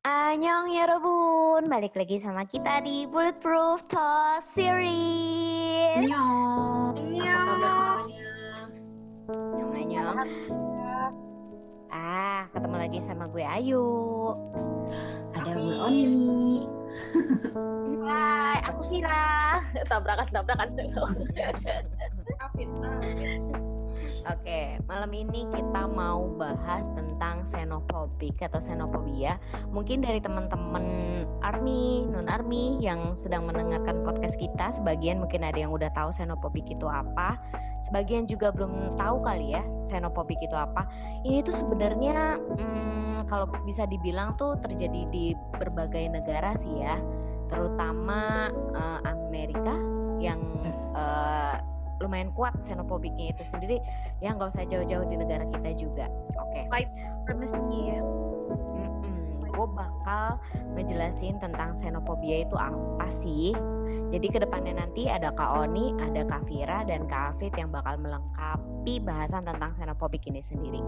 Annyeong ya Robun, balik lagi sama kita di Bulletproof Talk Series. Annyeong. Apa kabar semuanya? Annyeong, annyeong. Ah, ketemu lagi sama gue Ayu. Ada gue Oni. Hai, aku Vira. Tabrakan, tabrakan. Oke, malam ini kita mau bahas tentang xenofobik atau xenofobia. Mungkin dari teman-teman army, non army yang sedang mendengarkan podcast kita, sebagian mungkin ada yang udah tahu xenofobik itu apa, sebagian juga belum tahu kali ya xenofobik itu apa. Ini tuh sebenarnya hmm, kalau bisa dibilang tuh terjadi di berbagai negara sih ya, terutama uh, Amerika yang uh, lumayan kuat xenofobiknya itu sendiri. Ya nggak usah jauh-jauh di negara kita juga. Oke. Okay. white supremacy gue bakal ngejelasin tentang xenofobia itu apa sih? Jadi ke depannya nanti ada Kak Oni, ada Kak Vira, dan Kak Afid yang bakal melengkapi bahasan tentang xenofobik ini sendiri.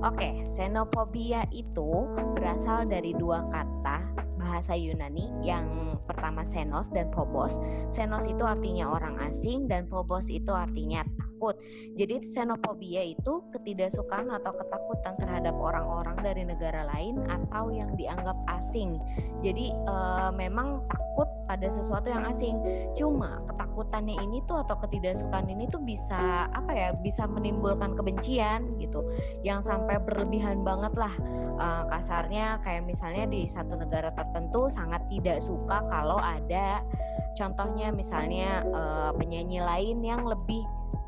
Oke, xenofobia itu berasal dari dua kata bahasa Yunani yang pertama xenos dan phobos. Xenos itu artinya orang asing dan phobos itu artinya takut. Jadi xenofobia itu ketidaksukaan atau ketakutan terhadap orang-orang dari negara lain atau yang dianggap asing. Jadi e, memang takut pada sesuatu yang asing. Cuma ketakutannya ini tuh atau ketidaksukaan ini tuh bisa apa ya? Bisa menimbulkan kebencian gitu. Yang sampai berlebihan banget lah. E, kasarnya kayak misalnya di satu negara tertentu sangat tidak suka kalau ada contohnya misalnya e, penyanyi lain yang lebih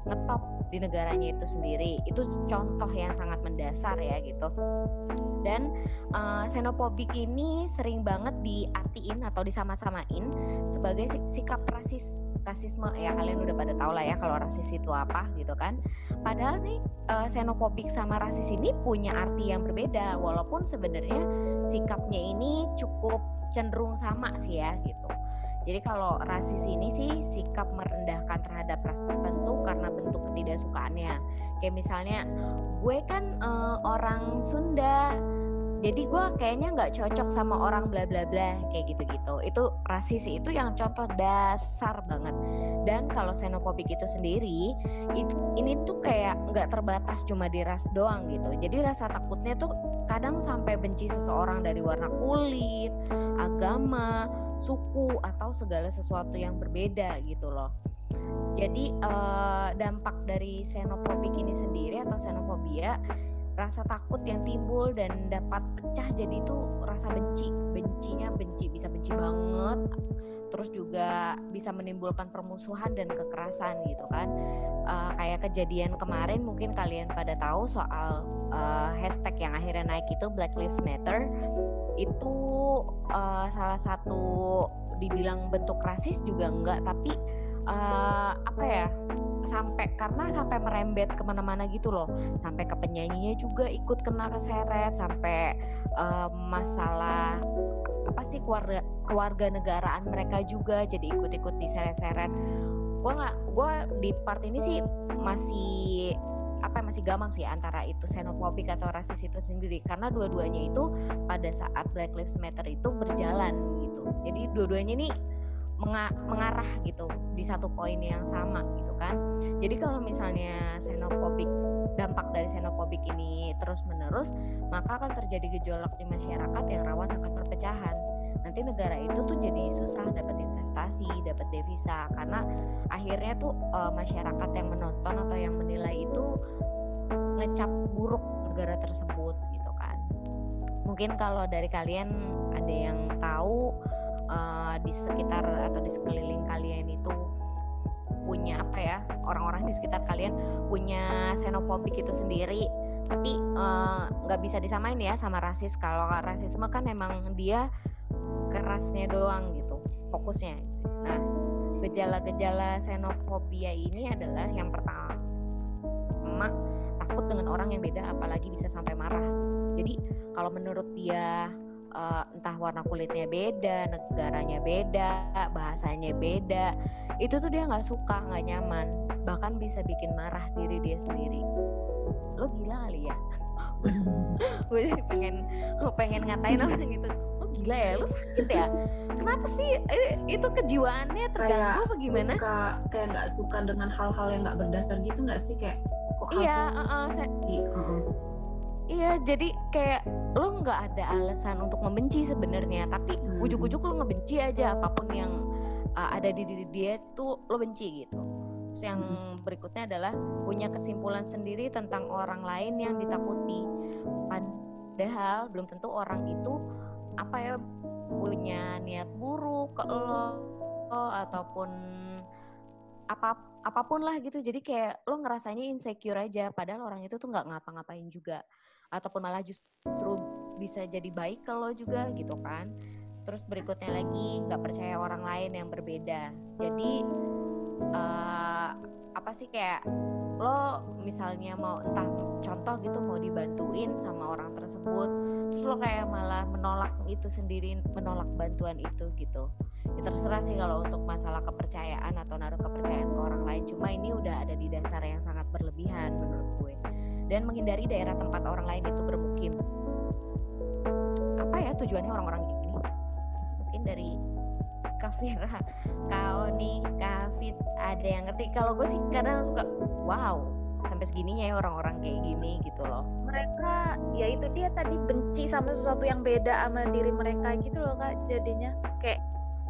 ngetop di negaranya itu sendiri. Itu contoh yang sangat mendasar ya gitu. Dan uh, xenofobik ini sering banget diartiin atau disama-samain sebagai sikap rasis rasisme. Ya kalian udah pada tahu lah ya kalau rasis itu apa gitu kan. Padahal nih uh, xenofobik sama rasis ini punya arti yang berbeda. Walaupun sebenarnya sikapnya ini cukup cenderung sama sih ya gitu jadi kalau rasis ini sih sikap merendahkan terhadap ras tertentu karena bentuk ketidaksukaannya. Kayak misalnya gue kan uh, orang Sunda, jadi gue kayaknya nggak cocok sama orang bla bla bla kayak gitu gitu. Itu rasis itu yang contoh dasar banget. Dan kalau xenofobik itu sendiri, itu, ini tuh kayak nggak terbatas cuma di ras doang gitu. Jadi rasa takutnya tuh kadang sampai benci seseorang dari warna kulit, agama, suku atau segala sesuatu yang berbeda gitu loh. Jadi uh, dampak dari xenofobik ini sendiri atau xenofobia rasa takut yang timbul dan dapat pecah jadi itu rasa benci bencinya benci bisa benci banget terus juga bisa menimbulkan permusuhan dan kekerasan gitu kan. Uh, kayak kejadian kemarin mungkin kalian pada tahu soal uh, hashtag yang akhirnya naik itu Black Lives Matter. Itu uh, salah satu dibilang bentuk rasis juga enggak tapi uh, apa ya sampai karena sampai merembet ke mana-mana gitu loh. Sampai ke penyanyinya juga ikut kena keseret sampai uh, masalah apa sih keluarga keluarga negaraan mereka juga jadi ikut-ikut diseret-seret. Gue nggak gue di part ini sih masih apa masih gampang sih antara itu xenofobik atau rasis itu sendiri. Karena dua-duanya itu pada saat Black Lives Matter itu berjalan gitu. Jadi dua-duanya ini mengarah gitu di satu poin yang sama gitu kan jadi kalau misalnya xenofobik dampak dari xenofobik ini terus menerus maka akan terjadi gejolak di masyarakat yang rawan akan perpecahan nanti negara itu tuh jadi susah dapat investasi, dapat devisa karena akhirnya tuh e, masyarakat yang menonton atau yang menilai itu ngecap buruk negara tersebut gitu kan. Mungkin kalau dari kalian ada yang tahu e, di sekitar atau di sekeliling kalian itu punya apa ya orang-orang di sekitar kalian punya xenofobik itu sendiri. Tapi eh, nggak uh, bisa disamain ya sama rasis. Kalau rasisme kan memang dia kerasnya doang gitu fokusnya. Nah gejala-gejala xenofobia ini adalah yang pertama. Emak takut dengan orang yang beda apalagi bisa sampai marah. Jadi kalau menurut dia uh, entah warna kulitnya beda, negaranya beda, bahasanya beda, itu tuh dia nggak suka, nggak nyaman, bahkan bisa bikin marah diri dia sendiri. Lo gila kali ya? gue sih pengen, gue pengen ngatain orang gitu. Gila ya? Lu sakit ya? Kenapa sih? Eh, itu kejiwaannya terganggu kayak apa gimana? suka kayak nggak suka dengan hal-hal yang nggak berdasar gitu nggak sih? Kayak kok iya uh-uh, saya- seperti uh-uh. iya jadi kayak lo nggak ada alasan untuk membenci sebenarnya tapi Hmm. ujuk-ujuk lo ngebenci aja apa pun yang uh, ada di diri dia tuh lo benci gitu Terus yang Hmm. berikutnya adalah punya kesimpulan sendiri tentang orang lain yang ditakuti padahal belum tentu orang itu apa ya punya niat buruk ke lo ataupun apa apa pun lah gitu jadi kayak lo ngerasanya insecure aja padahal orang itu tuh nggak ngapa-ngapain juga ataupun malah justru bisa jadi baik ke lo juga gitu kan. Terus berikutnya lagi nggak percaya orang lain yang berbeda. Jadi eh, apa sih kayak lo misalnya mau entah contoh gitu mau dibantuin sama orang tersebut terus lo kayak malah menolak itu sendiri menolak bantuan itu gitu. Ya terserah sih kalau untuk masalah kepercayaan atau naruh kepercayaan ke orang lain. Cuma ini udah ada di dasar yang sangat berlebihan menurut dan menghindari daerah tempat orang lain itu bermukim. Apa ya tujuannya orang-orang gini? Mungkin dari Kavira, Kaoni, Kavit ada yang ngerti. Kalau gue sih kadang suka wow sampai segininya ya orang-orang kayak gini gitu loh. Mereka ya itu dia tadi benci sama sesuatu yang beda sama diri mereka gitu loh kak jadinya. Kayak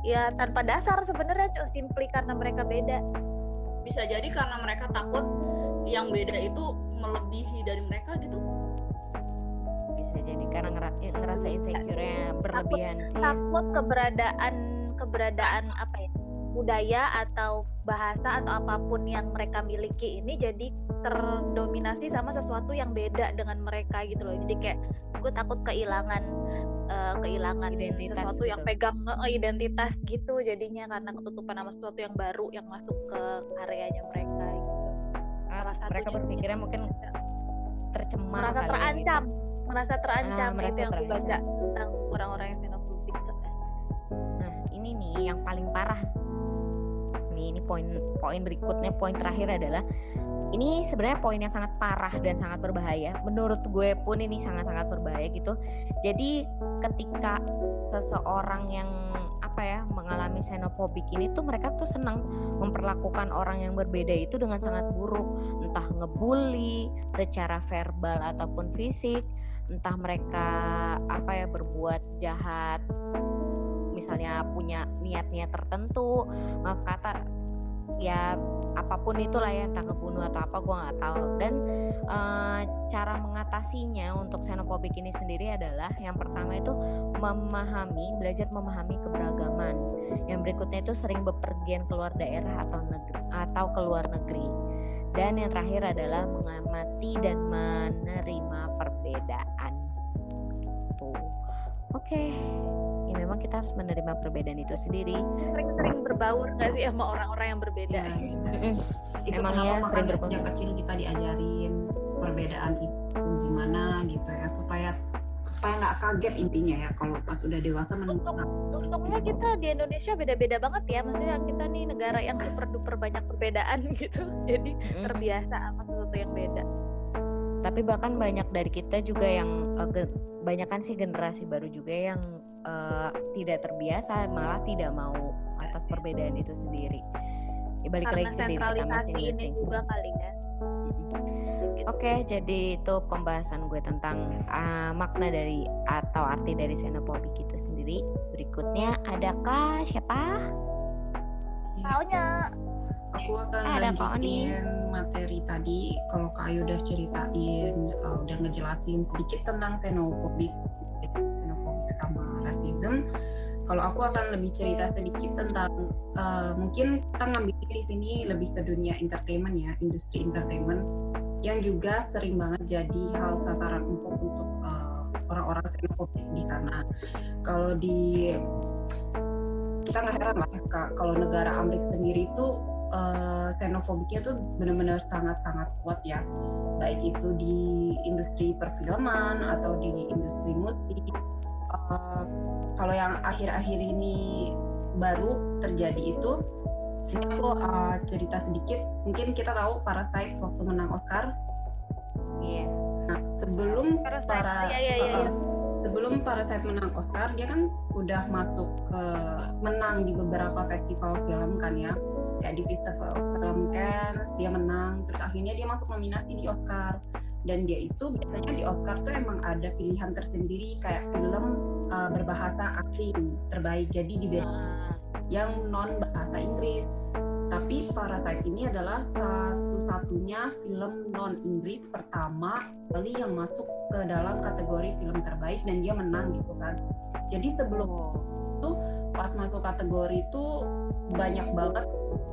ya tanpa dasar sebenarnya cuma simply karena mereka beda. Bisa jadi karena mereka takut yang beda itu melebihi dari mereka gitu? Bisa jadi karena ngera- ya, ngerasa insecure-nya berlebihan sih. takut keberadaan keberadaan apa ya budaya atau bahasa atau apa pun yang mereka miliki ini jadi terdominasi sama sesuatu yang beda dengan mereka gitu loh. Jadi kayak gue takut kehilangan eh, kehilangan Identitas sesuatu yang gitu. pegang eh, identitas gitu jadinya karena ketutupan sama sesuatu yang baru yang masuk ke areanya mereka gitu Ah, salah mereka berpikirnya mungkin tercemar merasa kali ya terancam gitu. merasa terancam Ah, merasa itu yang baca terancam. tentang orang-orang yang xenofobik Nah, ini nih yang paling parah. Nih, ini poin poin berikutnya, poin terakhir adalah ini sebenarnya poin yang sangat parah dan sangat berbahaya. Menurut gue pun ini sangat-sangat berbahaya gitu. Jadi ketika seseorang yang apa ya mengalami xenofobik ini tuh mereka tuh senang memperlakukan orang yang berbeda itu dengan sangat buruk, entah ngebully secara verbal ataupun fisik, entah mereka apa ya berbuat jahat misalnya punya niat-niat tertentu. Maaf kata ya apa pun itulah ya entah ngebunuh atau apa gue nggak tahu. Dan eh, cara mengatasinya untuk xenofobik ini sendiri adalah yang pertama itu memahami belajar memahami keberagaman. Yang berikutnya itu sering bepergian keluar daerah atau negeri atau keluar negeri. Dan yang terakhir adalah mengamati dan menerima perbedaan. Tuh. Oke. ya memang kita harus menerima perbedaan itu sendiri sering-sering berbaur nggak sih sama orang-orang yang berbeda iya. Mm-mm. itu Emang kenapa ya, makanya sejak kecil kita diajarin perbedaan itu gimana gitu ya supaya supaya nggak kaget intinya ya kalau pas udah dewasa menemukan untungnya kita di Indonesia beda-beda banget ya maksudnya kita nih negara yang super duper banyak perbedaan gitu jadi Mm-mm. terbiasa sama sesuatu yang beda tapi bahkan banyak dari kita juga yang ge- banyak kan sih generasi baru juga yang eh, tidak terbiasa malah tidak mau atas perbedaan itu sendiri. Ya, balik karena lagi ke diri kita sentralisasi ini masing-masing. juga kali ya. Oke, jadi itu pembahasan gue tentang ah, makna dari atau arti dari xenofobik itu sendiri. Berikutnya adakah siapa? taunya aku akan Eh, ada lanjutin materi tadi. Kalau Kak Ayu udah ceritain uh, udah ngejelasin sedikit tentang xenofobik xenofobik sama kalau aku akan lebih cerita sedikit tentang uh, mungkin kita ngambil di sini lebih ke dunia entertainment ya industri entertainment yang juga sering banget jadi hal sasaran empuk untuk uh, orang-orang xenofobik di sana. Kalau di kita nggak heran lah Kak, kalau negara Amerika sendiri itu eh, xenofobiknya tuh benar-benar sangat-sangat kuat ya. Baik itu di industri perfilman atau di industri musik Eh, kalau yang akhir-akhir ini baru terjadi itu ini aku eh, cerita sedikit mungkin kita tahu Parasite waktu menang Oscar Iya. nah sebelum Parasite. para iya, iya, eh, iya. sebelum Parasite menang Oscar dia kan udah masuk ke menang di beberapa festival film kan ya kayak di festival film Cannes dia menang terus akhirnya dia masuk nominasi di Oscar dan dia itu biasanya di Oscar tuh emang ada pilihan tersendiri kayak film uh, berbahasa asing terbaik. Jadi di yang non bahasa Inggris. Tapi Parasite ini adalah satu-satunya film non Inggris pertama kali yang masuk ke dalam kategori film terbaik dan dia menang gitu kan. Jadi sebelum itu pas masuk kategori itu banyak banget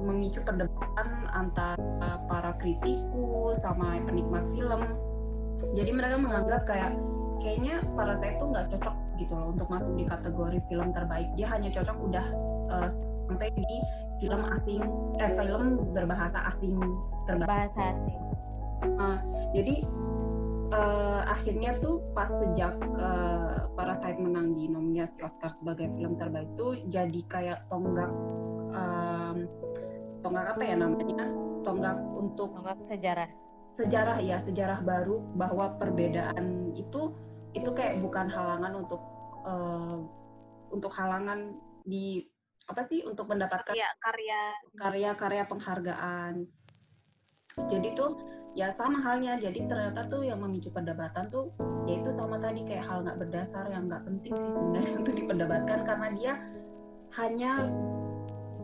memicu perdebatan antara para kritikus sama penikmat film. Jadi mereka menganggap kayak kayaknya para saya tuh nggak cocok gitu loh untuk masuk di kategori film terbaik. Dia hanya cocok udah uh, sampai di film asing eh film berbahasa asing terbaik. Bahasa asing. Uh, jadi uh, akhirnya tuh pas sejak uh, Parasite menang di nominasi Oscar sebagai film terbaik tuh jadi kayak tonggak um, tonggak apa ya namanya? Tonggak untuk tonggak sejarah. sejarah ya sejarah baru bahwa perbedaan itu itu kayak bukan halangan untuk uh, untuk halangan di apa sih untuk mendapatkan ya, karya. karya-karya penghargaan jadi tuh ya sama halnya. Jadi ternyata tuh yang memicu perdebatan tuh yaitu sama tadi kayak hal nggak berdasar yang nggak penting sih sebenarnya untuk diperdebatkan. Karena dia hanya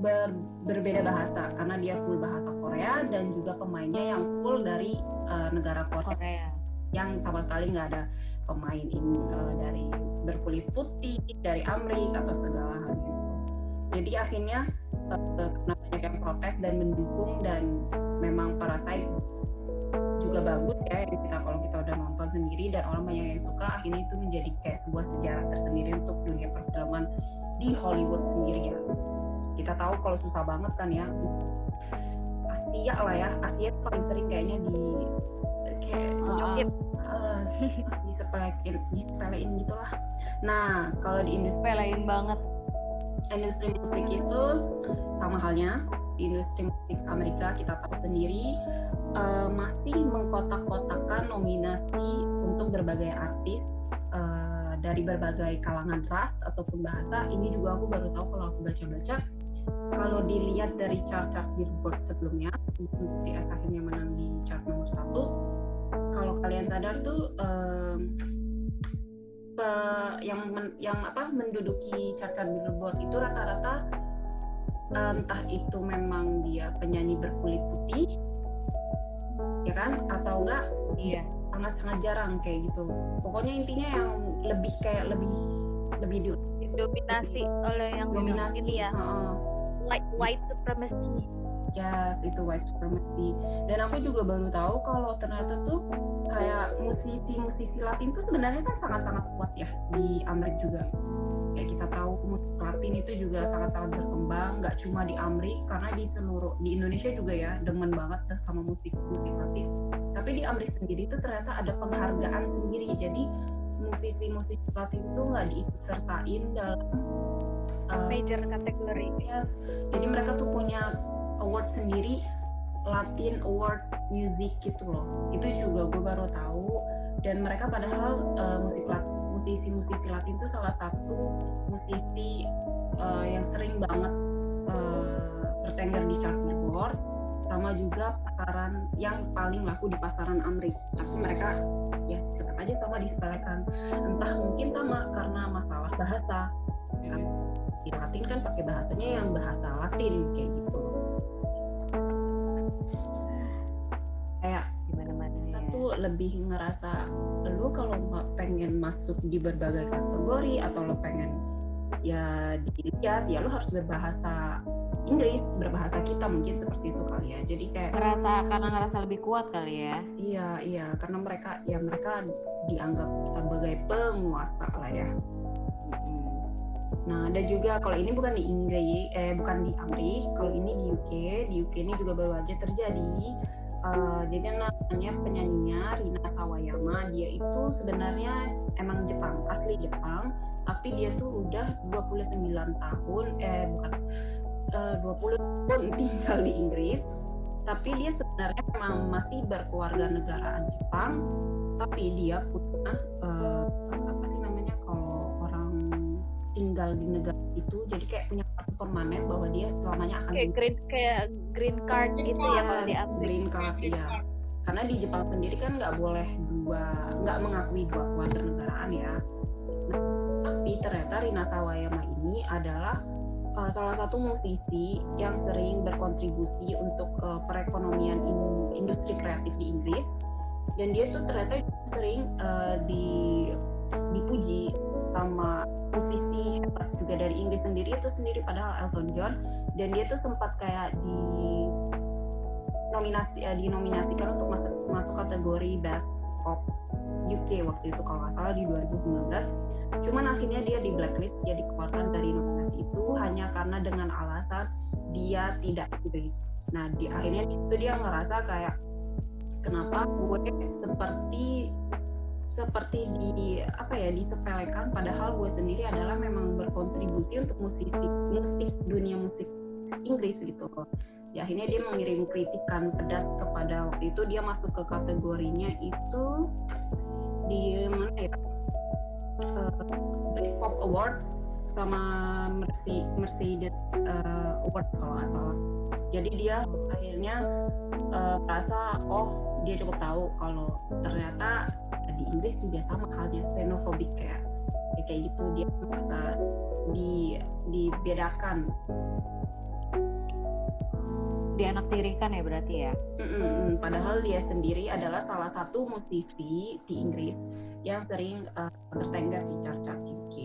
ber, berbeda bahasa. Karena dia full bahasa Korea dan juga pemainnya yang full dari uh, negara Korea, Korea. Yang sama sekali nggak ada pemain ini uh, dari berkulit putih dari Amerika atau segala hal gitu. Jadi akhirnya uh, karena banyak yang protes dan mendukung dan memang Parasite juga bagus ya kita kalau kita udah nonton sendiri dan orang banyak yang suka akhirnya itu menjadi kayak sebuah sejarah tersendiri untuk dunia perfilman di Hollywood sendiri ya. Kita tahu kalau susah banget kan ya. Asia lah ya. Asia paling sering kayaknya di kayak uh, uh, disepelein disepelein gitulah nah kalau di industri sepelein banget industri musik itu sama halnya di industri musik Amerika kita tahu sendiri uh, masih mengkotak-kotakan nominasi untuk berbagai artis uh, dari berbagai kalangan ras ataupun bahasa. Ini juga aku baru tahu kalau aku baca-baca. Kalau dilihat dari chart-chart Billboard sebelumnya sebelum BTS akhirnya menang di chart nomor satu kalau kalian sadar tuh um, pe, yang men, yang apa menduduki chart-chart Billboard itu rata-rata entah itu memang dia penyanyi berkulit putih ya kan? Atau enggak iya. sangat sangat jarang kayak gitu. Pokoknya intinya yang lebih kayak lebih lebih dominasi oleh yang dominasi ini ya. uh, white white supremacy yes itu white supremacy. Dan aku juga baru tahu kalau ternyata tuh kayak musisi-musisi Latin tuh sebenarnya kan sangat-sangat kuat ya di Amerika juga. Kayak kita tahu musik Latin itu juga sangat-sangat berkembang nggak cuma di Amerika karena di seluruh di Indonesia juga ya demen banget sama musik musik Latin. Tapi di Amerika sendiri itu ternyata ada penghargaan sendiri. Jadi musisi-musisi Latin itu nggak diikut sertain dalam uh, major kategori. Yes, jadi mereka tuh punya award sendiri Latin Award Music gitu loh. Itu juga gue baru tahu dan mereka padahal uh, musik musisi-musisi Latin itu salah satu musisi uh, yang sering banget uh, bertengger di chart Billboard sama juga pasaran yang paling laku di pasaran Amerika tapi mereka ya tetap aja sama disepelekan. Entah mungkin sama karena masalah bahasa. Kan di Latin kan pakai bahasanya yang bahasa Latin kayak gitu. Kayak gimana mana kita ya. tuh lebih ngerasa lu kalau pengen masuk di berbagai kategori atau lo pengen ya dilihat ya lo harus berbahasa Inggris berbahasa kita mungkin seperti itu kali ya jadi kayak ngerasa karena ngerasa lebih kuat kali ya iya iya karena mereka ya mereka dianggap sebagai penguasa lah ya Nah, ada juga kalau ini bukan di Inggris, eh bukan di Amerika, kalau ini di UK. Di UK ini juga baru aja terjadi. Uh, jadi namanya penyanyinya Rina Sawayama. Dia itu sebenarnya emang Jepang, asli Jepang, tapi dia tuh udah 29 tahun, eh bukan uh, 20 tahun tinggal di Inggris. Tapi dia sebenarnya memang masih berkeluarga negaraan Jepang. Tapi dia punya uh, apa sih namanya tinggal di negara itu jadi kayak punya kartu permanen bahwa dia selamanya akan kayak green kayak green card gitu ya kalau di Amerika. green card ya karena di Jepang sendiri kan nggak boleh dua nggak mengakui dua keluarga negaraan ya. Tapi ternyata Rina Sawayama ini adalah uh, salah satu musisi yang sering berkontribusi untuk uh, perekonomian in, industri kreatif di Inggris. Dan dia tuh ternyata sering uh, di dipuji sama musisi hebat juga dari Inggris sendiri itu sendiri padahal Elton John. Dan dia tuh sempat kayak di nominasi uh, dinominasikan untuk masuk masuk kategori best pop UK waktu itu kalau nggak salah di 2019 cuman akhirnya dia di blacklist dia dikeluarkan dari nominasi itu hanya karena dengan alasan dia tidak Inggris nah di akhirnya itu dia ngerasa kayak kenapa gue seperti seperti di apa ya disepelekan padahal gue sendiri adalah memang berkontribusi untuk musisi musik dunia musik Inggris gitu ya akhirnya dia mengirim kritikan pedas kepada waktu itu dia masuk ke kategorinya itu di mana ya? Uh, Pop Awards sama Mercy Mercedes uh, Award kalau nggak salah. Jadi dia akhirnya uh, merasa oh dia cukup tahu kalau ternyata di Inggris juga sama halnya xenofobik kayak ya kayak gitu. Dia merasa di dibedakan dianaktirikan ya berarti ya? Mm-mm. padahal dia sendiri adalah salah satu musisi di Inggris yang sering uh, bertengger di chart-chart UK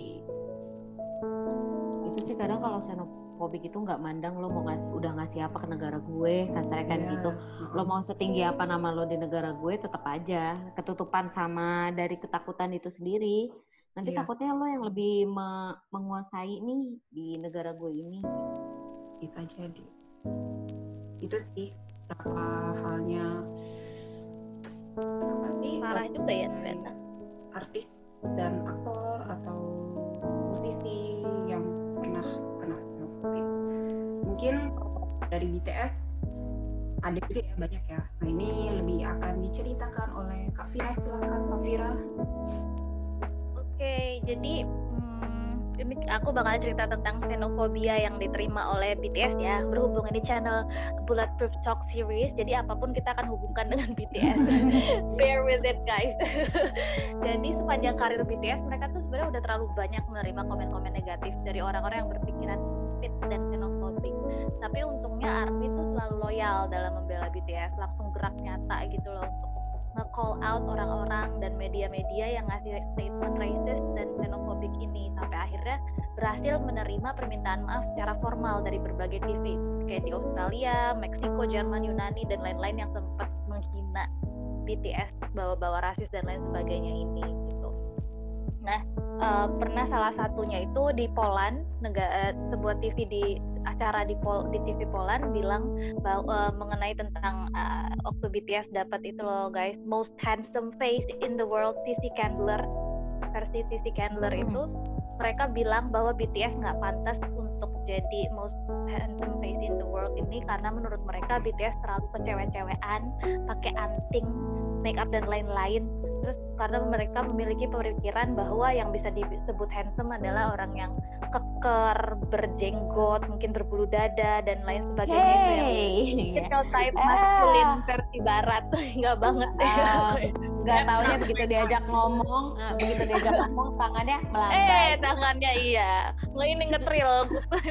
itu sih kadang kalau xenofobik itu nggak mandang lo mau ngasih udah ngasih apa ke negara gue kasarnya kan Iya. gitu. Lo mau setinggi apa nama lo di negara gue tetap aja ketutupan sama dari ketakutan itu sendiri. Nanti Yes. takutnya lo yang lebih me- menguasai nih di negara gue ini. Bisa jadi itu sih berapa halnya apa sih parah juga ya ternyata. artis dan aktor atau musisi yang pernah kena xenofobia mungkin dari BTS ada juga ya banyak ya. Nah ini lebih akan diceritakan oleh Kak Vira silakan Kak Vira Oke, jadi hmm, ini aku bakal cerita tentang xenofobia yang diterima oleh BTS ya. Berhubung ini channel Bulletproof Talk series, jadi apa pun kita akan hubungkan dengan BTS. Bear with it guys. jadi sepanjang karir BTS mereka tuh sebenarnya udah terlalu banyak menerima komen-komen negatif dari orang-orang yang berpikiran sempit dan xenofobik. Tapi untungnya ARMY tuh selalu loyal dalam membela BTS, langsung gerak nyata gitu loh untuk nge-call out orang-orang dan media-media yang ngasih statement racist dan xenophobic ini sampai akhirnya berhasil menerima permintaan maaf secara formal dari berbagai TV kayak di Australia, Meksiko, Jerman, Yunani dan lain-lain yang sempat menghina BTS bawa-bawa rasis dan lain sebagainya ini. Nah, eh, pernah salah satunya itu di Poland, negara sebuah TV di acara di Pol di TV Poland bilang bahwa mengenai tentang uh, waktu BTS dapat itu loh guys most handsome face in the world TC Candler versi TC Candler Hmm. itu mereka bilang bahwa BTS nggak pantas untuk jadi most handsome face in the world ini karena menurut mereka BTS terlalu kecewe-cewean pakai anting make up dan lain-lain terus karena mereka memiliki pemikiran bahwa yang bisa disebut handsome adalah orang yang keker berjenggot mungkin berbulu dada dan lain sebagainya. Itu yang hey. stereotype Ah. maskulin versi barat. Nggak banget deh Ah, nggak taunya begitu diajak ngomong eh, begitu diajak ngomong tangannya eh melambai tangannya iya. Nggak ini ngetril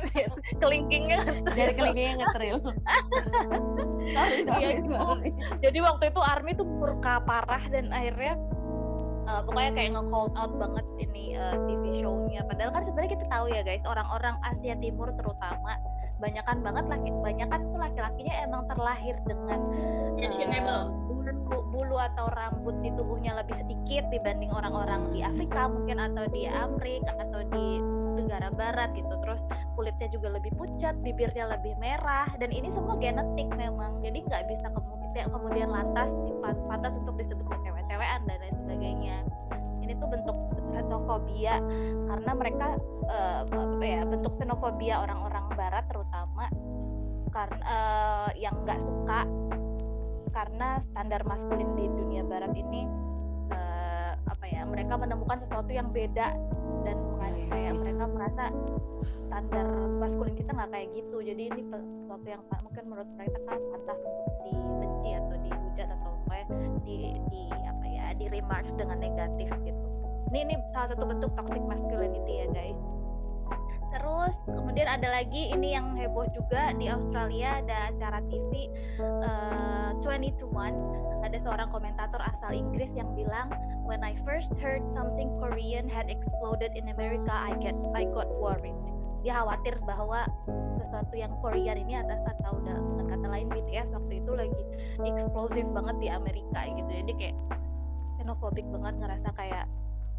kelingkingnya dari kelingkingnya ngetril sorry Iya, sorry gitu. sorry jadi waktu itu Army tuh murka parah dan akhirnya uh, pokoknya kayak nge-call out banget ini uh, TV show-nya. Padahal kan sebenarnya kita tahu ya guys orang-orang Asia Timur terutama banyakan banget laki banyakan tuh laki-lakinya emang terlahir dengan uh, bulu bulu atau rambut di tubuhnya lebih sedikit dibanding orang-orang di Afrika mungkin atau di Amerika atau di negara barat gitu. Terus kulitnya juga lebih pucat bibirnya lebih merah dan ini semua genetik memang. Jadi nggak bisa kemudian kemudian lantas pantas untuk disebut cewek-cewekan dan lain sebagainya. Ini tuh bentuk xenofobia karena mereka apa ya bentuk xenofobia orang-orang barat terutama karena eh, yang nggak suka karena standar maskulin di dunia barat ini eh, apa ya mereka menemukan sesuatu yang beda dan Iya, iya, kayak iya. mereka ngerasa standar maskulin kita nggak kayak gitu. Jadi ini sesuatu yang mungkin menurut mereka kan pantas untuk dibenci atau dihujat atau apa ya, di di apa ya di remarks dengan negatif gitu. Ini ini salah satu bentuk toxic masculinity ya guys terus kemudian ada lagi ini yang heboh juga di Australia ada acara TV uh, 20 to 1 ada seorang komentator asal Inggris yang bilang when I first heard something Korean had exploded in America I get I got worried. Dia khawatir bahwa sesuatu yang Korean ini atas atau dengan kata lain BTS waktu itu lagi eksplosif banget di Amerika gitu. Jadi kayak xenophobic banget ngerasa kayak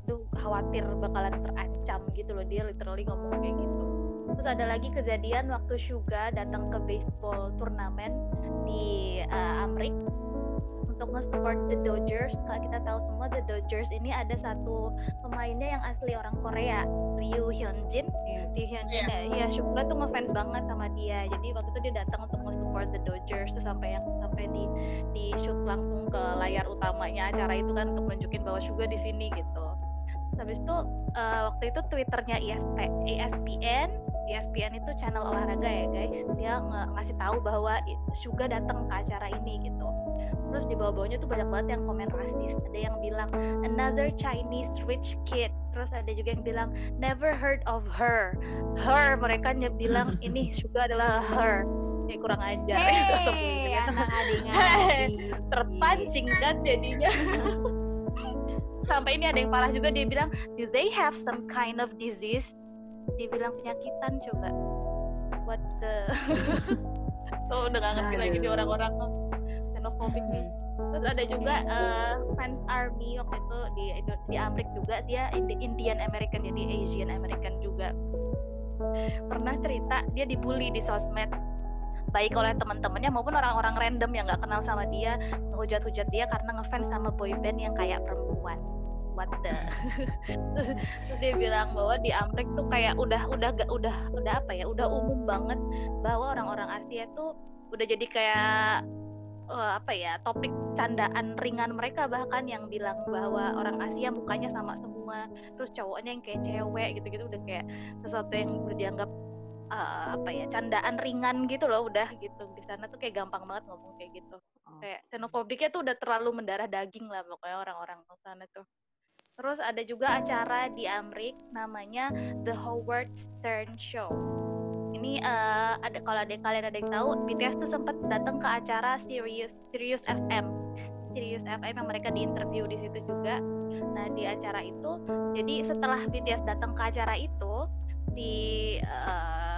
duh khawatir bakalan terancam gitu loh dia literally ngomong kayak gitu. Terus ada lagi kejadian waktu Suga datang ke baseball turnamen di uh, Amrik untuk nge-support the Dodgers. Kalau kita tahu semua the Dodgers ini ada satu pemainnya yang asli orang Korea Ryu Hyunjin. Yeah. Ryu Hyunjin yeah. ya, ya Suga tuh ngefans banget sama dia. Jadi waktu itu dia datang untuk nge-support the Dodgers tuh sampai yang sampai di di shoot langsung ke layar utamanya acara itu kan untuk menunjukin bahwa Suga di sini gitu habis itu uh, waktu itu twitternya ISP, ESPN ESPN itu channel olahraga ya guys. Dia ng ngasih tahu bahwa Suga datang ke acara ini gitu. Terus di bawah-bawahnya tuh banyak banget yang komen rasis. Ada yang bilang another Chinese rich kid. Terus ada juga yang bilang never heard of her. Her mereka bilang ini Suga adalah her. Ya kurang ajar. Hey, itu sebenarnya terpancing kan jadinya sampai ini ada yang parah juga dia bilang do they have some kind of disease? Dia bilang penyakitan coba. What the tuh udah gak ngerti lagi di orang-orang xenophobic nih. Terus ada juga uh, fans army waktu itu di di Amerika juga dia Indian American jadi Asian American juga. Pernah cerita dia dibully di sosmed baik oleh teman-temannya maupun orang-orang random yang nggak kenal sama dia ngehujat-hujat dia karena ngefans sama boyband yang kayak perempuan. What the? Terus dia bilang bahwa di Amrik tuh kayak udah udah gak udah udah apa ya udah umum banget bahwa orang-orang Asia tuh udah jadi kayak uh, apa ya topik candaan ringan mereka bahkan yang bilang bahwa orang Asia mukanya sama semua terus cowoknya yang kayak cewek gitu-gitu udah kayak sesuatu yang udah dianggap uh, apa ya candaan ringan gitu loh udah gitu di sana tuh kayak gampang banget ngomong kayak gitu oh. kayak xenofobiknya tuh udah terlalu mendarah daging lah pokoknya orang-orang di sana tuh Terus ada juga acara di Amrik namanya The Howard Stern Show. Ini uh, ada kalau ada kalian ada yang tahu, BTS tuh sempat datang ke acara Sirius Sirius FM. Sirius FM yang mereka diinterview di situ juga. Nah, di acara itu jadi setelah BTS datang ke acara itu si uh,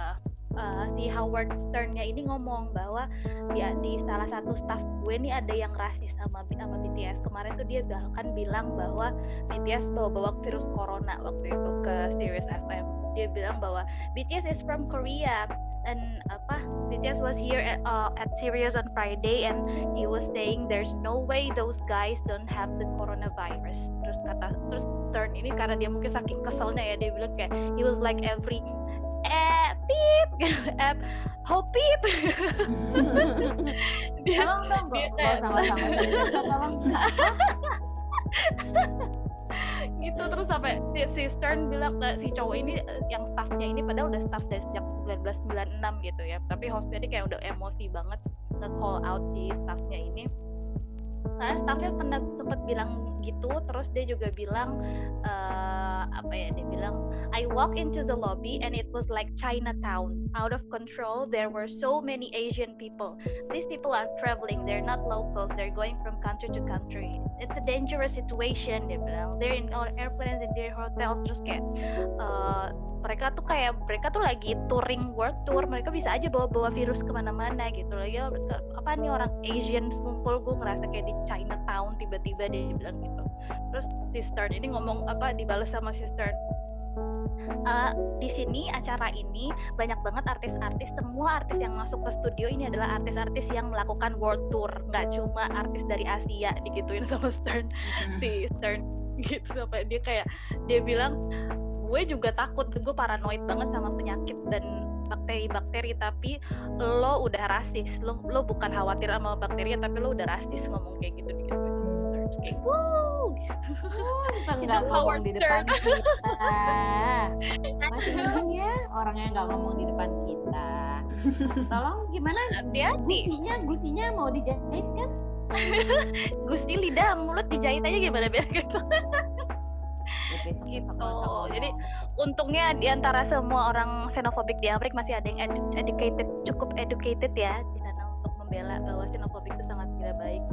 uh, si Howard Sternnya ini ngomong bahwa dia di salah satu staff gue nih ada yang rasis sama sama BTS kemarin tuh dia bahkan bilang bahwa BTS bawa-bawa virus corona waktu itu ke Sirius FM dia bilang bahwa BTS is from Korea and apa BTS was here at, uh, at Sirius on Friday and he was saying there's no way those guys don't have the coronavirus. Terus kata terus Stern ini karena dia mungkin saking keselnya ya dia bilang kayak he was like every eh pip at hopip dia tolong dong dia kayak sama-sama. Tolong. Gitu terus sampai si, si Stern bilang ke si cowok ini eh, yang staffnya ini padahal udah staff dari sejak 1996 gitu ya. Tapi hostnya ini kayak udah emosi banget ke call out si staffnya ini karena staffnya pernah sempat bilang gitu terus dia juga bilang uh, apa ya dia bilang I walk into the lobby and it was like Chinatown. Out of control there were so many Asian people. These people are traveling. They're not locals. They're going from country to country. It's a dangerous situation dia bilang. They're in our airplanes in their hotels. Terus kayak uh, mereka tuh kayak mereka tuh lagi touring world tour mereka bisa aja bawa-bawa virus ke mana-mana gitu loh. Ya apa nih orang Asian ngumpul gue ngerasa kayak di Chinatown tiba-tiba dia bilang gitu. Terus si Stern ini ngomong apa dibalas sama si Stern. Uh, di sini acara ini banyak banget artis-artis semua artis yang masuk ke studio ini adalah artis-artis yang melakukan world tour. Nggak cuma artis dari Asia digituin sama Stern. Si Stern gitu sampai dia kayak dia bilang gue juga takut gue paranoid banget sama penyakit dan bakteri-bakteri tapi lo udah rasis lo lo bukan khawatir sama bakteri tapi lo udah rasis ngomong kayak gitu gitu kayak wow nggak ngomong di depan kita masih orang yang nggak ngomong di depan kita. Tolong gimana? Hati-hati. Gusinya, gusinya mau dijahit kan? Gusti lidah mulut dijahit aja gimana biar gitu. Gitu. Jadi untungnya di antara semua orang xenofobik di Amerika masih ada yang edu- educated, cukup educated ya di sana untuk membela bahwa xenofobik itu sangat tidak baik.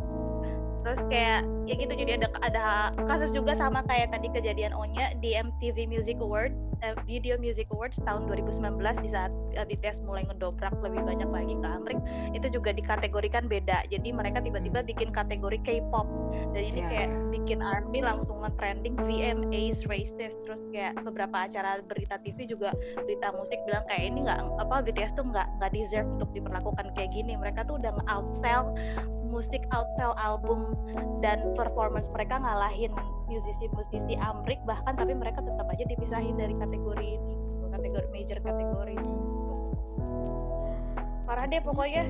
Terus kayak ya gitu jadi ada ada kasus juga sama kayak tadi kejadian Onya di MTV Music Award, eh, Video Music Awards tahun 2019 di saat eh, BTS mulai ngedobrak lebih banyak lagi ke Amerika itu juga dikategorikan beda. Jadi mereka tiba-tiba bikin kategori K-pop dan ini Ya. kayak bikin ARMY langsung nge-trending VMAs racist terus kayak beberapa acara berita TV juga berita musik bilang kayak ini nggak apa BTS tuh nggak nggak deserve untuk diperlakukan kayak gini mereka tuh udah nge-outsell musik outsell album dan performance mereka ngalahin musisi-musisi Amrik bahkan tapi mereka tetap aja dipisahin dari kategori ini kategori major kategori. Parah deh pokoknya.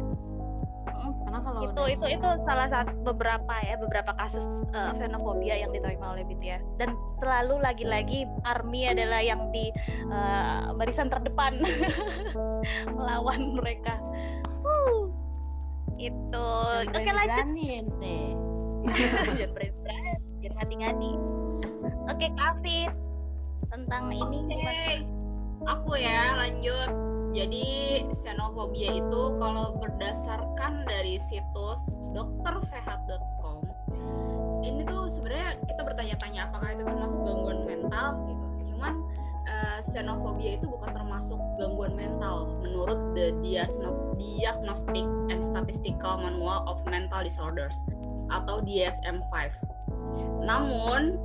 Karena kalau itu udah- itu itu salah satu beberapa ya beberapa kasus uh, xenofobia yang diterima oleh BTS dan selalu lagi-lagi ARMY adalah yang di uh, barisan terdepan melawan mereka. Wuh. Itu Jangan oke lanjut berani ente. jangan berani jangan ngadi-ngadi. Oke Kafit tentang ini Oke, gimana? aku ya lanjut. Jadi xenofobia itu kalau berdasarkan dari situs doktersehat.com ini tuh sebenarnya kita bertanya-tanya apakah itu termasuk gangguan mental gitu. Cuman eh, xenofobia itu bukan termasuk gangguan mental menurut the Diagnostic and Statistical Manual of Mental Disorders atau DSM-5. Namun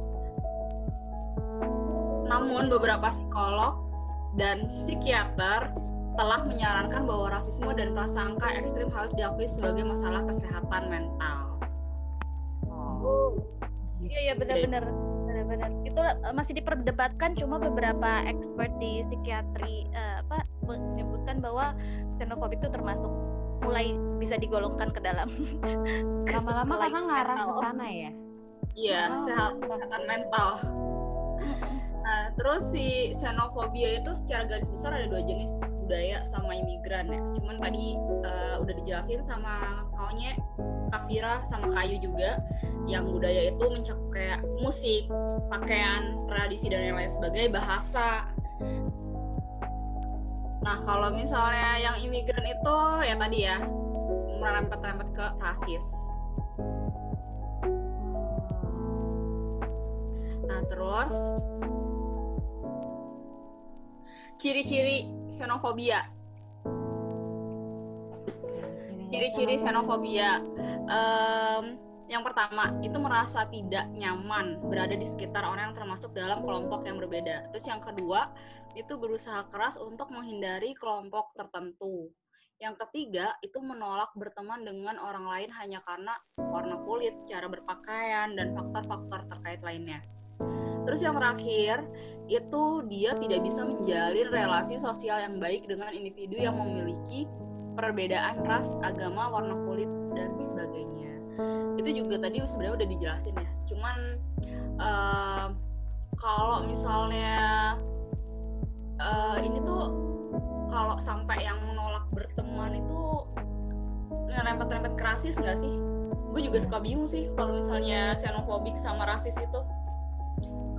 namun beberapa psikolog dan psikiater telah menyarankan bahwa rasisme dan prasangka ekstrim harus diakui sebagai masalah kesehatan mental. Oh. Iya iya benar-benar benar-benar itu uh, masih diperdebatkan cuma beberapa expert di psikiatri uh, apa menyebutkan bahwa xenofobik itu termasuk mulai bisa digolongkan ke dalam. Lama-lama kakak ngarah ke sana ya. Iya, Oh, sehat kesehatan mental. Nah, terus si xenofobia itu secara garis besar ada dua jenis budaya sama imigran ya. Cuman tadi uh, udah dijelasin sama kaunya Kafira sama Kayu juga yang budaya itu mencakup kayak musik, pakaian, tradisi dan lain-lain sebagai bahasa. Nah, kalau misalnya yang imigran itu ya tadi ya merempet-rempet ke rasis. Nah, terus ciri-ciri xenofobia. Ciri-ciri xenofobia. Em, yang pertama, itu merasa tidak nyaman berada di sekitar orang yang termasuk dalam kelompok yang berbeda. Terus yang kedua, itu berusaha keras untuk menghindari kelompok tertentu. Yang ketiga, itu menolak berteman dengan orang lain hanya karena warna kulit, cara berpakaian, dan faktor-faktor terkait lainnya. Terus yang terakhir, itu dia tidak bisa menjalin relasi sosial yang baik dengan individu yang memiliki perbedaan ras, agama, warna kulit, dan sebagainya. Itu juga tadi sebenarnya udah dijelasin ya. Cuman eh, kalau misalnya eh, ini tuh kalau sampai yang menolak berteman itu ngerempet-rempet ke rasis nggak sih? Gue juga suka bingung sih kalau misalnya xenofobik sama rasis itu.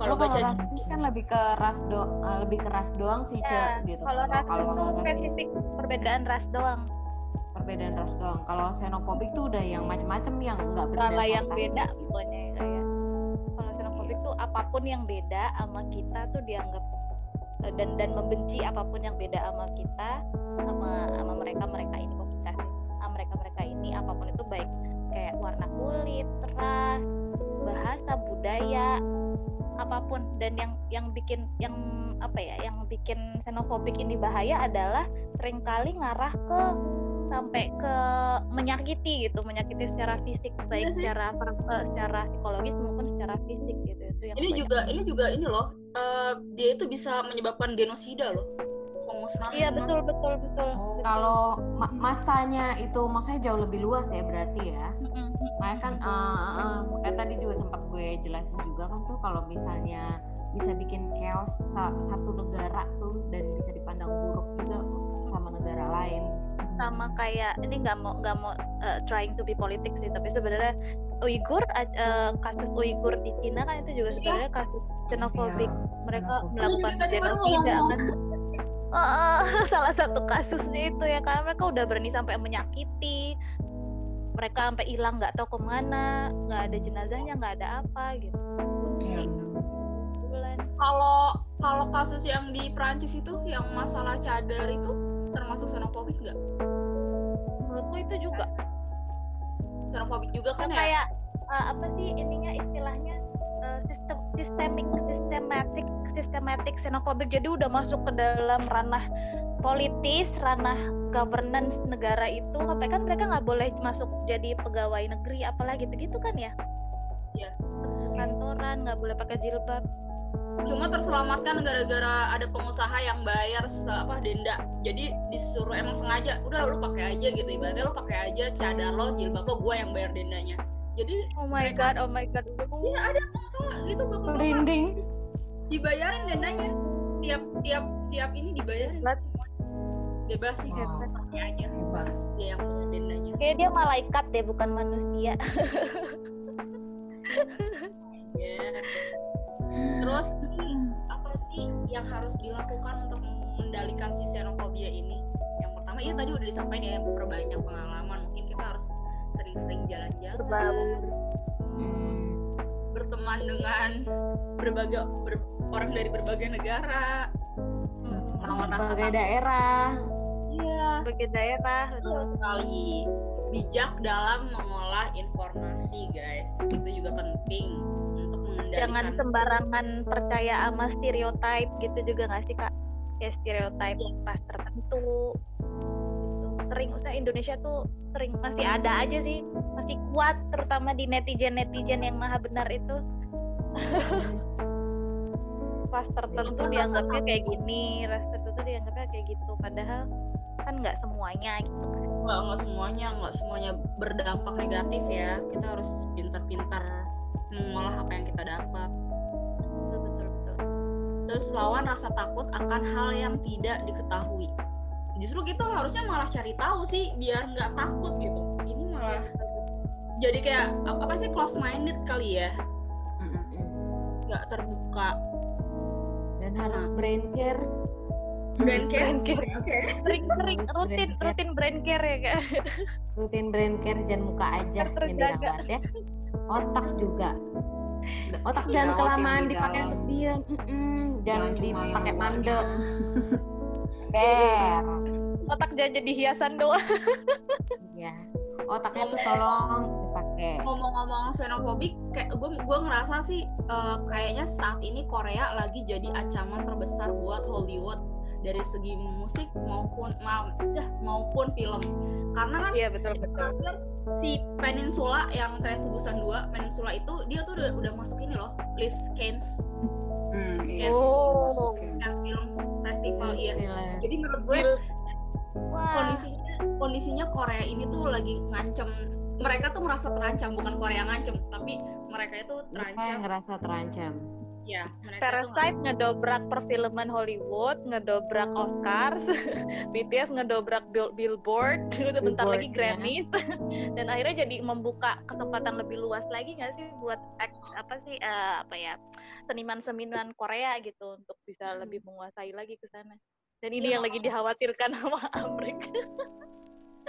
Kalau kalau baca rasis kan lebih ke ras do eh, lebih ke ras doang sih Ya, gitu. kalau ras kalau itu spesifik perbedaan ras doang perbedaan ras doang. Kalau xenofobik tuh udah yang macam-macam yang nggak skala berdasarkan yang beda gitu. pokoknya ya kayak kalau xenofobik tuh apa pun yang beda sama kita tuh dianggap eh, dan dan membenci apa pun yang beda sama kita sama sama mereka mereka ini kok kita sama mereka mereka ini apa pun itu baik kayak warna kulit ras bahasa budaya apa pun dan yang yang bikin yang apa ya yang bikin xenofobik ini bahaya adalah sering kali ngarah ke sampai ke menyakiti gitu menyakiti secara fisik baik sih. secara per- eh, secara psikologis maupun secara fisik gitu itu yang ini banyak. juga ini juga ini loh eh, dia itu bisa menyebabkan genosida loh pemusnahan iya betul betul betul Oh, betul. kalau ma- masanya itu maksudnya jauh lebih luas ya berarti ya. Mm-mm. Makanya kan eh, eh, kayak tadi juga sempat gue jelasin juga kan tuh kalau misalnya bisa bikin chaos sa- satu negara tuh dan bisa dipandang sama kayak ini nggak mau nggak mau uh, trying to be politik sih tapi sebenarnya Uighur uh, kasus Uighur di Cina kan itu juga iya. sebenarnya kasus xenofobik. Ya, mereka melakukan genosida kan. uh, salah satu kasusnya itu ya karena mereka udah berani sampai menyakiti mereka sampai hilang nggak tahu ke mana nggak ada jenazahnya nggak ada apa gitu. Ya, kalau kalau kasus yang di Prancis itu yang masalah cadar itu termasuk xenofobik nggak? Menurutku itu juga. Xenofobik juga kan ya? Kayak uh, apa sih ininya istilahnya uh, sistem sistemik sistematik sistematik xenofobik. Jadi udah masuk ke dalam ranah politis ranah governance negara itu. Sampai kan mereka nggak boleh masuk jadi pegawai negeri apalagi begitu kan ya? Iya. Kantoran nggak boleh pakai jilbab. Cuma terselamatkan gara-gara ada pengusaha yang bayar apa denda. Jadi disuruh emang sengaja udah lu pakai aja gitu. Ibaratnya lu pakai aja cadar lo jilbab lo gue yang bayar dendanya. Jadi oh my god oh my god. Iya ada gitu bapak merinding. Dibayarin dendanya tiap tiap tiap ini dibayarin. Bebas. Bebas wow. pakai aja. Hebat. Dia yang kayak dia malaikat deh bukan manusia. Yeah terus apa sih yang harus dilakukan untuk mengendalikan si xenofobia ini? Yang pertama ya tadi udah disampaikan ya perbanyak pengalaman. Mungkin kita harus sering-sering jalan-jalan. Hmm, berteman dengan berbagai ber, orang dari berbagai negara. Hmm, berbagai daerah. Iya. Berbagai daerah. Betul sekali. Bijak dalam mengolah informasi guys. Itu juga penting jangan sembarangan percaya sama stereotype gitu juga nggak sih kak? Ya stereotype yeah. pas tertentu. Sering usah Indonesia tuh sering masih ada aja sih. Masih kuat terutama di netizen netizen yang maha benar itu. Pas tertentu dianggapnya kayak gini ras tertentu dianggapnya kayak gitu. Padahal kan nggak semuanya gitu. Kan nggak nggak semuanya nggak semuanya berdampak negatif ya. Kita harus pintar-pintar mengolah apa yang kita dapat. Betul betul betul. Terus lawan rasa takut akan hal yang tidak diketahui justru kita harusnya malah cari tahu sih biar nggak takut gitu. Ini malah jadi kayak apa sih close minded kali ya. Nggak terbuka. Dan harus brain care. Brain care, brain care. oke. Okay. sering. Sering rutin rutin brain care ya kak. Rutin brain care jangan muka aja yang dirawat ya. Otak juga. Otak ya, jangan kelamaan dipakai untuk diam. Jangan dipakai mandek ber. Otak jangan jadi hiasan doang. Ya otaknya tuh tolong dipakai. Ngomong-ngomong xenofobik kayak gue gue ngerasa sih uh, kayaknya saat ini Korea lagi jadi ancaman terbesar buat Hollywood. Dari segi musik maupun ma maupun film. Karena kan iya betul betul. si Peninsula yang Tren Tubusan 2 Peninsula itu dia tuh udah, udah masuk ini loh list Cannes. Hmm, iya. Oh iya jadi menurut gue Wah. kondisinya kondisinya Korea ini tuh lagi ngancem mereka tuh merasa terancam bukan Korea ngancem tapi mereka itu terancam mereka ngerasa terancam ya Parasite ngedobrak perfilman Hollywood ngedobrak Oscars BTS ngedobrak bill Billboard udah bentar lagi ya. Grammys dan akhirnya jadi membuka kesempatan lebih luas lagi nggak sih buat apa sih uh, apa ya seniman-seniman Korea gitu untuk bisa hmm. lebih menguasai lagi ke sana dan ini ya, yang lagi dikhawatirkan sama Amerika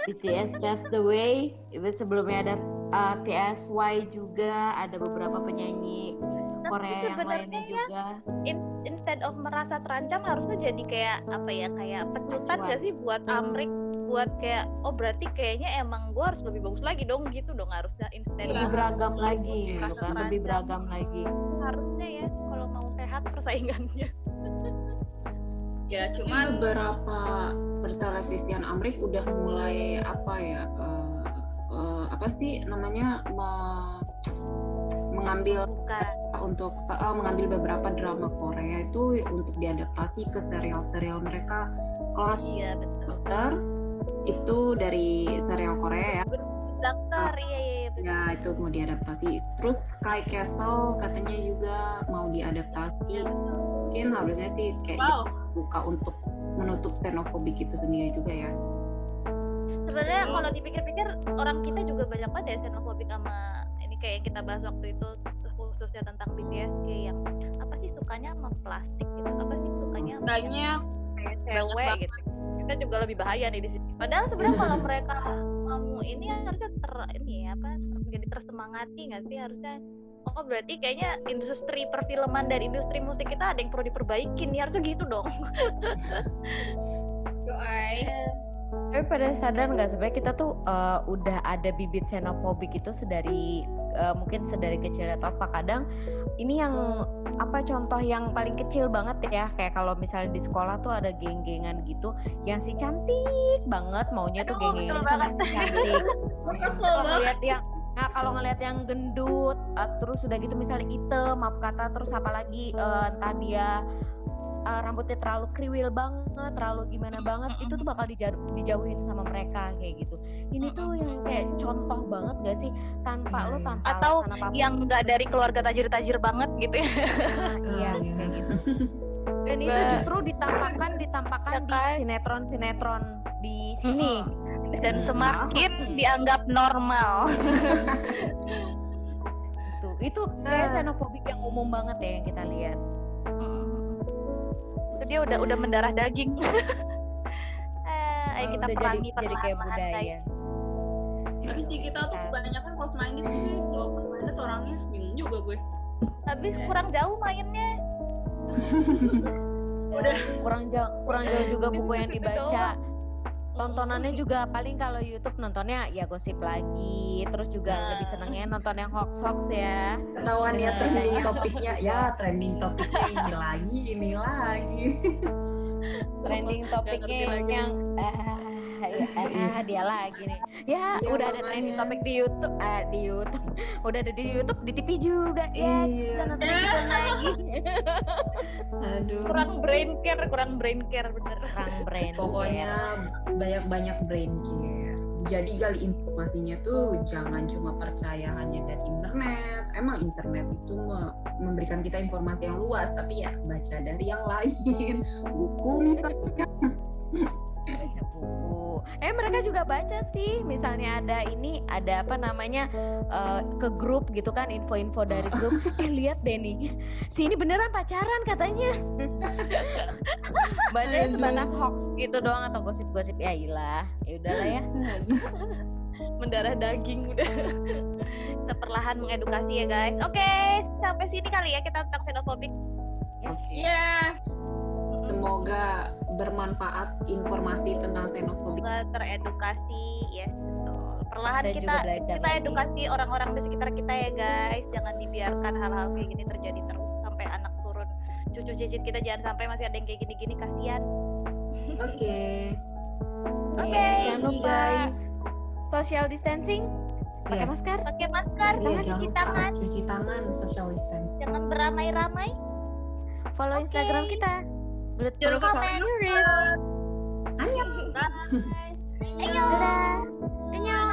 BTS Pave the Way. Itu sebelumnya ada uh, PSY juga ada beberapa penyanyi Korea yang lainnya juga. in, instead of merasa terancam harusnya jadi kayak apa ya kayak pecutan gak sih buat Amrik? Buat kayak oh berarti kayaknya emang gue harus lebih bagus lagi dong gitu dong harusnya instead lebih beragam lagi kan lebih beragam lagi. harusnya ya kalau mau sehat persaingannya ya cuma beberapa pertelevisian Amrik udah mulai apa ya uh, uh, apa sih namanya uh, mengambil Bukan. untuk uh, mengambil beberapa drama Korea itu untuk diadaptasi ke serial-serial mereka. Kalau iya, dokter itu dari serial Korea ya. Dokter, uh, iya, iya, iya. Ya, itu mau diadaptasi. Terus Sky Castle katanya juga mau diadaptasi. Iya, Mungkin harusnya sih kayak wow. Buka untuk menutup xenofobik itu sendiri juga ya. sebenarnya kalau dipikir-pikir orang kita juga banyak banget ya xenofobik sama ini kayak yang kita bahas waktu itu khususnya tentang BTS kayak yang apa sih sukanya sama plastik gitu apa sih sukanya sama banyak. kayak cewek gitu. Kita juga lebih bahaya nih di sini. Padahal sebenarnya kalau mereka mau ini harusnya ter ini ya apa jadi tersemangati nggak sih? Harusnya oh berarti kayaknya industri perfilman dan industri musik kita ada yang perlu diperbaikin nih harusnya gitu dong. Tapi pada sadar nggak? Sebenarnya kita tuh eh, udah ada bibit xenofobik itu sedari eh, mungkin sedari kecil atau apa. Kadang ini yang apa contoh yang paling kecil banget ya. Kayak kalau misalnya di sekolah tuh ada geng-gengan gitu yang si cantik banget maunya tuh Aduh, geng-gengan betul sama si cantik. Kesel kalau banget. yang nah kalau ngeliat yang gendut uh, terus udah gitu misalnya item maaf kata terus apa lagi uh, entah dia uh, rambutnya terlalu kriwil banget terlalu gimana banget itu tuh bakal dijau- dijauhin sama mereka kayak gitu. Ini tuh yang kayak contoh banget gak sih? Tanpa Iya, lo iya. tanpa Atau yang nggak dari keluarga tajir-tajir banget gitu ya. Nah, iya Oh, iya. kayak gitu. Dan itu justru ditampakkan ditampakkan Ya di kan? sinetron-sinetron di sini dan Hmm. semakin dianggap normal. Itu itu kayak Ah. xenofobik yang umum banget ya yang kita lihat. Itu dia udah udah mendarah daging. Eh, ayo Oh, kita udah perangi jadi jadi kayak budaya. tapi sih kita tuh kebanyakan close minded sih low minded orangnya bingung juga gue. Habis Iya. kurang jauh mainnya. Kurang jauh kurang jauh juga buku yang dibaca tontonannya juga paling kalau YouTube nontonnya ya gosip lagi terus juga Nah. lebih senengnya nonton yang hoax hoax ya. Ketahuan ya trending topiknya. Ya trending topiknya ini lagi ini lagi. trending topiknya yang ah, ya, ah, dia lagi nih. Ya Iya, udah ada trending topik di YouTube ah di YouTube. Udah ada di YouTube di TV juga. Ya Iya. kita nonton Aduh. kurang brain care kurang brain care bener kurang brand Pokoknya banyak-banyak brain care. Jadi gali informasinya tuh jangan cuma percaya hanya dari internet. Emang internet itu me- memberikan kita informasi yang luas, tapi ya baca dari yang lain. Buku misalnya. baca. Eh mereka juga baca sih, misalnya ada ini, ada apa namanya eh, ke grup gitu kan, info-info dari grup. Eh lihat deh nih, si ini beneran pacaran katanya. Bacanya sebatas hoax gitu doang atau gosip-gosip ya ilah, ya udahlah ya. mendarah daging udah kita perlahan mengedukasi ya guys oke sampai sini kali ya kita tentang xenofobik Oke. Iya. Semoga bermanfaat informasi tentang xenofobia. Semoga teredukasi ya betul perlahan Dan kita kita lagi. edukasi orang-orang di sekitar kita ya guys jangan dibiarkan hal-hal kayak gini terjadi terus sampai anak turun cucu cicit kita jangan sampai masih ada yang kayak gini-gini kasihan Oke. Oke. Jangan lupa social distancing, pakai Yes. masker. pakai masker Iya, jangan cuci tangan cuci tangan, social distancing. jangan beramai-ramai Follow Oke. Instagram kita. Lupa Belut komen. Series. Annyeong. Ayo. Annyeong.